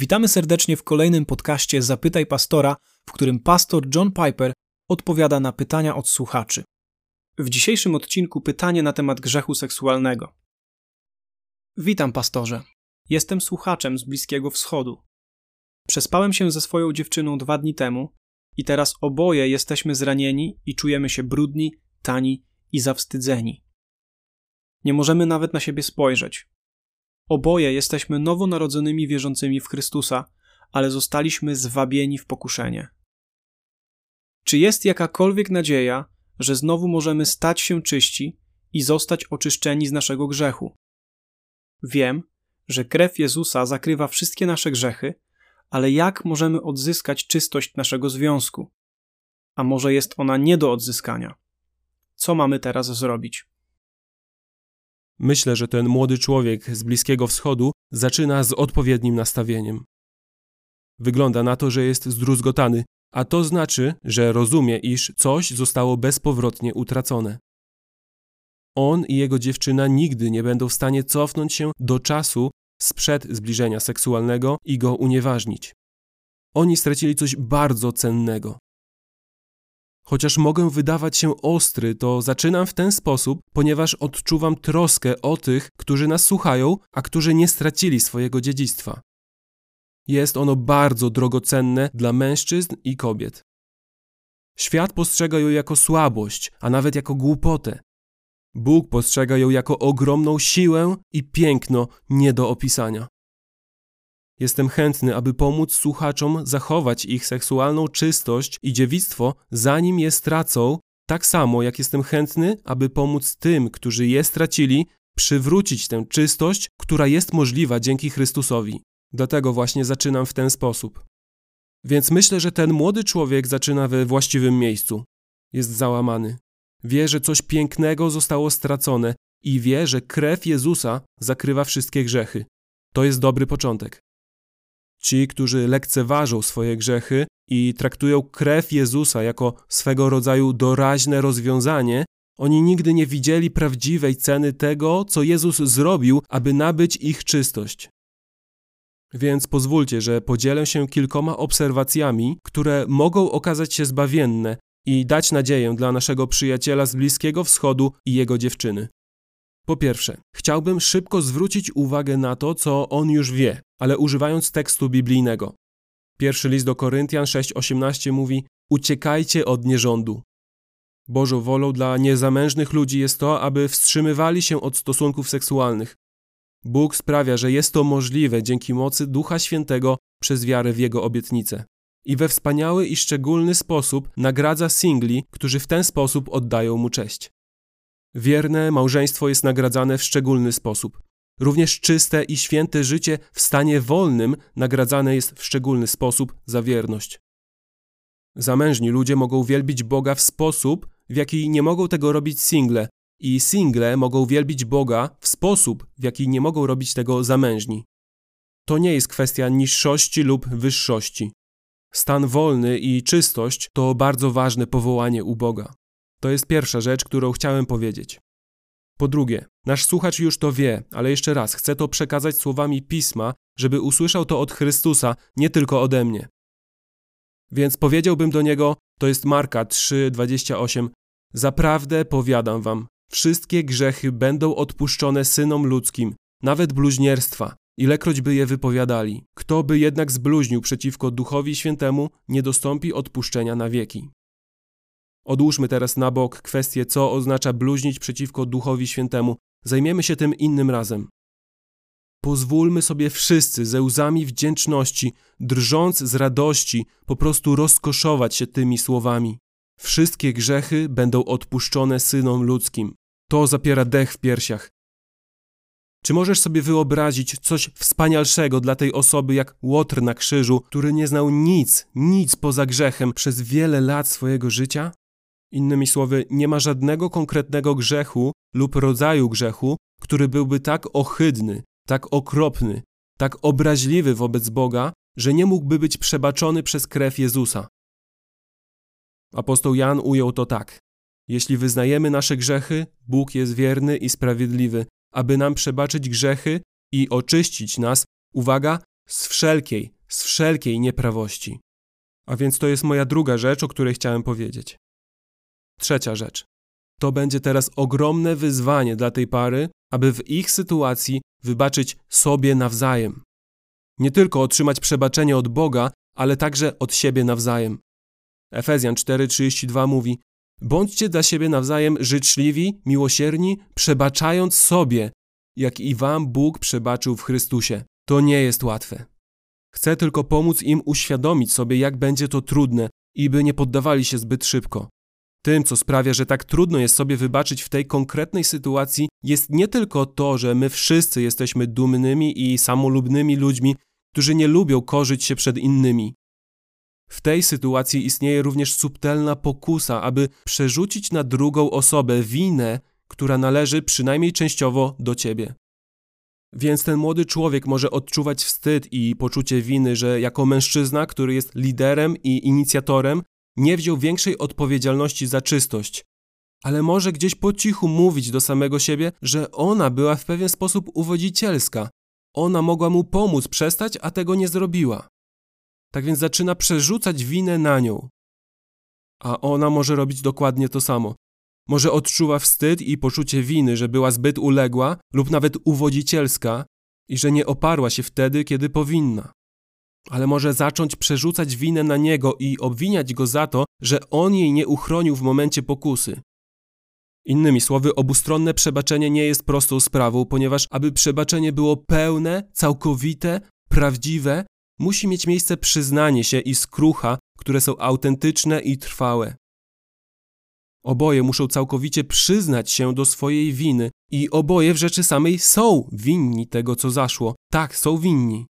Witamy serdecznie w kolejnym podcaście Zapytaj Pastora, w którym pastor John Piper odpowiada na pytania od słuchaczy. W dzisiejszym odcinku pytanie na temat grzechu seksualnego. Witam, pastorze. Jestem słuchaczem z Bliskiego Wschodu. Przespałem się ze swoją dziewczyną dwa dni temu i teraz oboje jesteśmy zranieni i czujemy się brudni, tani i zawstydzeni. Nie możemy nawet na siebie spojrzeć. Oboje jesteśmy nowonarodzonymi wierzącymi w Chrystusa, ale zostaliśmy zwabieni w pokuszenie. Czy jest jakakolwiek nadzieja, że znowu możemy stać się czyści i zostać oczyszczeni z naszego grzechu? Wiem, że krew Jezusa zakrywa wszystkie nasze grzechy, ale jak możemy odzyskać czystość naszego związku? A może jest ona nie do odzyskania? Co mamy teraz zrobić? Myślę, że ten młody człowiek z Bliskiego Wschodu zaczyna z odpowiednim nastawieniem. Wygląda na to, że jest zdruzgotany, a to znaczy, że rozumie, iż coś zostało bezpowrotnie utracone. On i jego dziewczyna nigdy nie będą w stanie cofnąć się do czasu sprzed zbliżenia seksualnego i go unieważnić. Oni stracili coś bardzo cennego. Chociaż mogę wydawać się ostry, to zaczynam w ten sposób, ponieważ odczuwam troskę o tych, którzy nas słuchają, a którzy nie stracili swojego dziedzictwa. Jest ono bardzo drogocenne dla mężczyzn i kobiet. Świat postrzega ją jako słabość, a nawet jako głupotę. Bóg postrzega ją jako ogromną siłę i piękno nie do opisania. Jestem chętny, aby pomóc słuchaczom zachować ich seksualną czystość i dziewictwo, zanim je stracą, tak samo jak jestem chętny, aby pomóc tym, którzy je stracili, przywrócić tę czystość, która jest możliwa dzięki Chrystusowi. Dlatego właśnie zaczynam w ten sposób. Więc myślę, że ten młody człowiek zaczyna we właściwym miejscu. Jest załamany. Wie, że coś pięknego zostało stracone i wie, że krew Jezusa zakrywa wszystkie grzechy. To jest dobry początek. Ci, którzy lekceważą swoje grzechy i traktują krew Jezusa jako swego rodzaju doraźne rozwiązanie, oni nigdy nie widzieli prawdziwej ceny tego, co Jezus zrobił, aby nabyć ich czystość. Więc pozwólcie, że podzielę się kilkoma obserwacjami, które mogą okazać się zbawienne i dać nadzieję dla naszego przyjaciela z Bliskiego Wschodu i jego dziewczyny. Po pierwsze, chciałbym szybko zwrócić uwagę na to, co on już wie, ale używając tekstu biblijnego. Pierwszy list do Koryntian 6:18 mówi: Uciekajcie od nierządu. Bożą wolą dla niezamężnych ludzi jest to, aby wstrzymywali się od stosunków seksualnych. Bóg sprawia, że jest to możliwe dzięki mocy Ducha Świętego przez wiarę w Jego obietnicę. I we wspaniały i szczególny sposób nagradza singli, którzy w ten sposób oddają mu cześć. Wierne małżeństwo jest nagradzane w szczególny sposób. Również czyste i święte życie w stanie wolnym nagradzane jest w szczególny sposób za wierność. Zamężni ludzie mogą wielbić Boga w sposób, w jaki nie mogą tego robić single, i single mogą wielbić Boga w sposób, w jaki nie mogą robić tego zamężni. To nie jest kwestia niższości lub wyższości. Stan wolny i czystość to bardzo ważne powołanie u Boga. To jest pierwsza rzecz, którą chciałem powiedzieć. Po drugie, nasz słuchacz już to wie, ale jeszcze raz chcę to przekazać słowami pisma, żeby usłyszał to od Chrystusa, nie tylko ode mnie. Więc powiedziałbym do niego, to jest Marka 3:28, Zaprawdę powiadam wam, wszystkie grzechy będą odpuszczone synom ludzkim, nawet bluźnierstwa, ilekroć by je wypowiadali. Kto by jednak zbluźnił przeciwko Duchowi Świętemu, nie dostąpi odpuszczenia na wieki. Odłóżmy teraz na bok kwestię, co oznacza bluźnić przeciwko Duchowi Świętemu. Zajmiemy się tym innym razem. Pozwólmy sobie wszyscy ze łzami wdzięczności, drżąc z radości, po prostu rozkoszować się tymi słowami. Wszystkie grzechy będą odpuszczone synom ludzkim. To zapiera dech w piersiach. Czy możesz sobie wyobrazić coś wspanialszego dla tej osoby jak Łotr na krzyżu, który nie znał nic, nic poza grzechem przez wiele lat swojego życia? Innymi słowy, nie ma żadnego konkretnego grzechu lub rodzaju grzechu, który byłby tak ohydny, tak okropny, tak obraźliwy wobec Boga, że nie mógłby być przebaczony przez krew Jezusa. Apostoł Jan ujął to tak: Jeśli wyznajemy nasze grzechy, Bóg jest wierny i sprawiedliwy, aby nam przebaczyć grzechy i oczyścić nas, uwaga, z wszelkiej, z wszelkiej nieprawości. A więc to jest moja druga rzecz, o której chciałem powiedzieć. Trzecia rzecz. To będzie teraz ogromne wyzwanie dla tej pary, aby w ich sytuacji wybaczyć sobie nawzajem. Nie tylko otrzymać przebaczenie od Boga, ale także od siebie nawzajem. Efezjan 4:32 mówi: Bądźcie dla siebie nawzajem życzliwi, miłosierni, przebaczając sobie, jak i wam Bóg przebaczył w Chrystusie. To nie jest łatwe. Chcę tylko pomóc im uświadomić sobie, jak będzie to trudne i by nie poddawali się zbyt szybko. Tym, co sprawia, że tak trudno jest sobie wybaczyć w tej konkretnej sytuacji, jest nie tylko to, że my wszyscy jesteśmy dumnymi i samolubnymi ludźmi, którzy nie lubią korzyć się przed innymi. W tej sytuacji istnieje również subtelna pokusa, aby przerzucić na drugą osobę winę, która należy przynajmniej częściowo do ciebie. Więc ten młody człowiek może odczuwać wstyd i poczucie winy, że jako mężczyzna, który jest liderem i inicjatorem, nie wziął większej odpowiedzialności za czystość. Ale może gdzieś po cichu mówić do samego siebie, że ona była w pewien sposób uwodzicielska. Ona mogła mu pomóc przestać, a tego nie zrobiła. Tak więc zaczyna przerzucać winę na nią. A ona może robić dokładnie to samo. Może odczuwa wstyd i poczucie winy, że była zbyt uległa lub nawet uwodzicielska i że nie oparła się wtedy, kiedy powinna. Ale może zacząć przerzucać winę na niego i obwiniać go za to, że on jej nie uchronił w momencie pokusy. Innymi słowy, obustronne przebaczenie nie jest prostą sprawą, ponieważ aby przebaczenie było pełne, całkowite, prawdziwe, musi mieć miejsce przyznanie się i skrucha, które są autentyczne i trwałe. Oboje muszą całkowicie przyznać się do swojej winy i oboje w rzeczy samej są winni tego, co zaszło. Tak, są winni.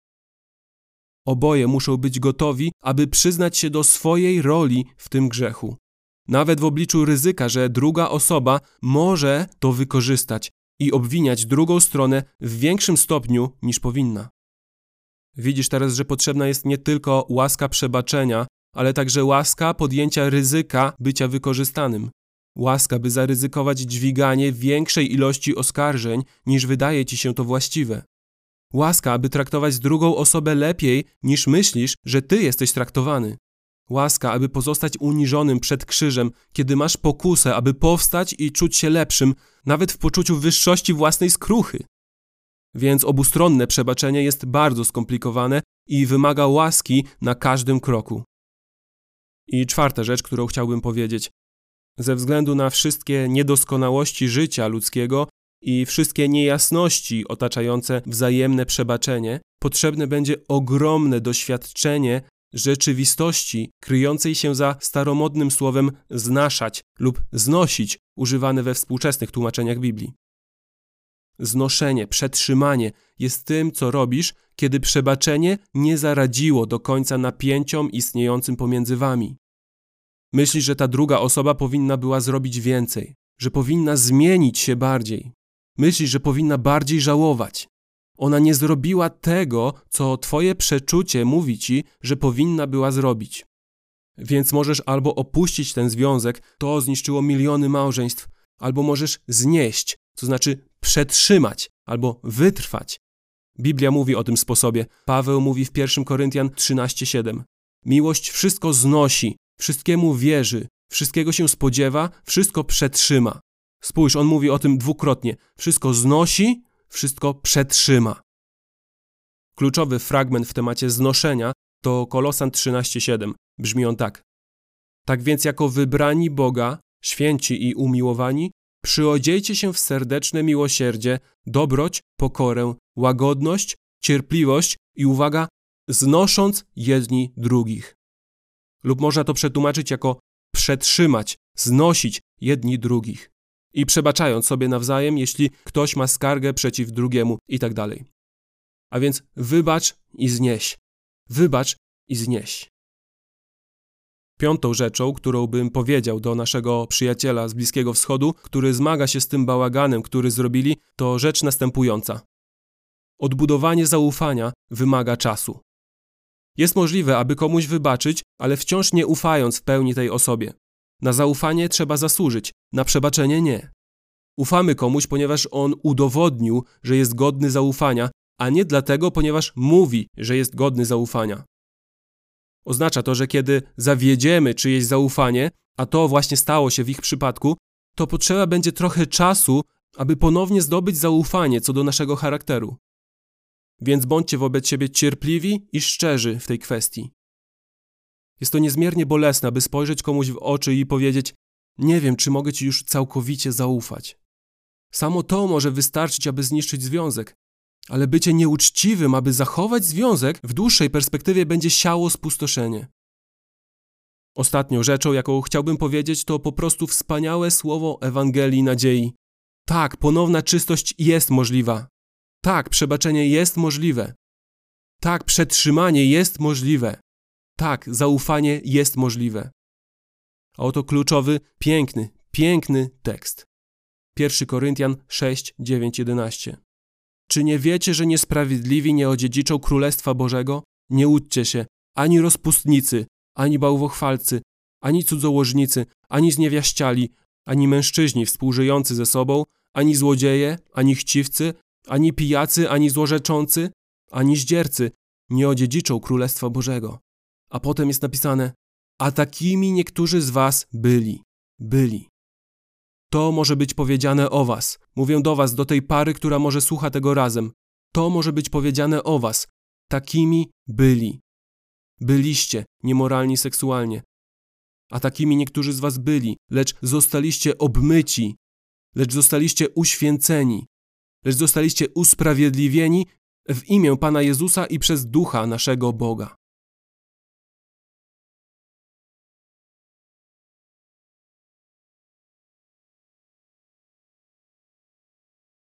Oboje muszą być gotowi, aby przyznać się do swojej roli w tym grzechu. Nawet w obliczu ryzyka, że druga osoba może to wykorzystać i obwiniać drugą stronę w większym stopniu niż powinna. Widzisz teraz, że potrzebna jest nie tylko łaska przebaczenia, ale także łaska podjęcia ryzyka bycia wykorzystanym. Łaska, by zaryzykować dźwiganie większej ilości oskarżeń, niż wydaje ci się to właściwe. Łaska, aby traktować drugą osobę lepiej, niż myślisz, że ty jesteś traktowany. Łaska, aby pozostać uniżonym przed krzyżem, kiedy masz pokusę, aby powstać i czuć się lepszym, nawet w poczuciu wyższości własnej skruchy. Więc obustronne przebaczenie jest bardzo skomplikowane i wymaga łaski na każdym kroku. I czwarta rzecz, którą chciałbym powiedzieć. Ze względu na wszystkie niedoskonałości życia ludzkiego i wszystkie niejasności otaczające wzajemne przebaczenie, potrzebne będzie ogromne doświadczenie rzeczywistości kryjącej się za staromodnym słowem znaszać lub znosić, używane we współczesnych tłumaczeniach Biblii. Znoszenie, przetrzymanie jest tym, co robisz, kiedy przebaczenie nie zaradziło do końca napięciom istniejącym pomiędzy wami. Myślisz, że ta druga osoba powinna była zrobić więcej, że powinna zmienić się bardziej. Myślisz, że powinna bardziej żałować. Ona nie zrobiła tego, co twoje przeczucie mówi ci, że powinna była zrobić. Więc możesz albo opuścić ten związek, to zniszczyło miliony małżeństw, albo możesz znieść, to znaczy przetrzymać albo wytrwać. Biblia mówi o tym sposobie. Paweł mówi w 1 Koryntian 13:7. Miłość wszystko znosi, wszystkiemu wierzy, wszystkiego się spodziewa, wszystko przetrzyma. Spójrz, on mówi o tym dwukrotnie. Wszystko znosi, wszystko przetrzyma. Kluczowy fragment w temacie znoszenia to Kolosan 13:7. Brzmi on tak: Tak więc, jako wybrani Boga, święci i umiłowani, przyodziejcie się w serdeczne miłosierdzie, dobroć, pokorę, łagodność, cierpliwość i uwaga, znosząc jedni drugich. Lub można to przetłumaczyć jako przetrzymać, znosić jedni drugich i przebaczając sobie nawzajem, jeśli ktoś ma skargę przeciw drugiemu i tak. A więc wybacz i znieś. Wybacz i znieś. Piątą rzeczą, którą bym powiedział do naszego przyjaciela z Bliskiego Wschodu, który zmaga się z tym bałaganem, który zrobili, to rzecz następująca. Odbudowanie zaufania wymaga czasu. Jest możliwe, aby komuś wybaczyć, ale wciąż nie ufając w pełni tej osobie. Na zaufanie trzeba zasłużyć, na przebaczenie nie. Ufamy komuś, ponieważ on udowodnił, że jest godny zaufania, a nie dlatego, ponieważ mówi, że jest godny zaufania. Oznacza to, że kiedy zawiedziemy czyjeś zaufanie, a to właśnie stało się w ich przypadku, to potrzeba będzie trochę czasu, aby ponownie zdobyć zaufanie co do naszego charakteru. Więc bądźcie wobec siebie cierpliwi i szczerzy w tej kwestii. Jest to niezmiernie bolesne, aby spojrzeć komuś w oczy i powiedzieć: Nie wiem, czy mogę ci już całkowicie zaufać. Samo to może wystarczyć, aby zniszczyć związek, ale bycie nieuczciwym, aby zachować związek, w dłuższej perspektywie będzie siało spustoszenie. Ostatnią rzeczą, jaką chciałbym powiedzieć, to po prostu wspaniałe słowo Ewangelii nadziei. Tak, ponowna czystość jest możliwa. Tak, przebaczenie jest możliwe. Tak, przetrzymanie jest możliwe. Tak, zaufanie jest możliwe. A oto kluczowy, piękny, piękny tekst. 1 Koryntian 6, 9, 11. Czy nie wiecie, że niesprawiedliwi nie odziedziczą Królestwa Bożego? Nie łudźcie się, ani rozpustnicy, ani bałwochwalcy, ani cudzołożnicy, ani zniewiaściali, ani mężczyźni współżyjący ze sobą, ani złodzieje, ani chciwcy, ani pijacy, ani złorzeczący, ani zdziercy nie odziedziczą Królestwa Bożego. A potem jest napisane, a takimi niektórzy z was byli, byli. To może być powiedziane o was. Mówię do was, do tej pary, która może słucha tego razem. To może być powiedziane o was. Takimi byli. Byliście niemoralni seksualnie. A takimi niektórzy z was byli, lecz zostaliście obmyci, lecz zostaliście uświęceni, lecz zostaliście usprawiedliwieni w imię Pana Jezusa i przez Ducha naszego Boga.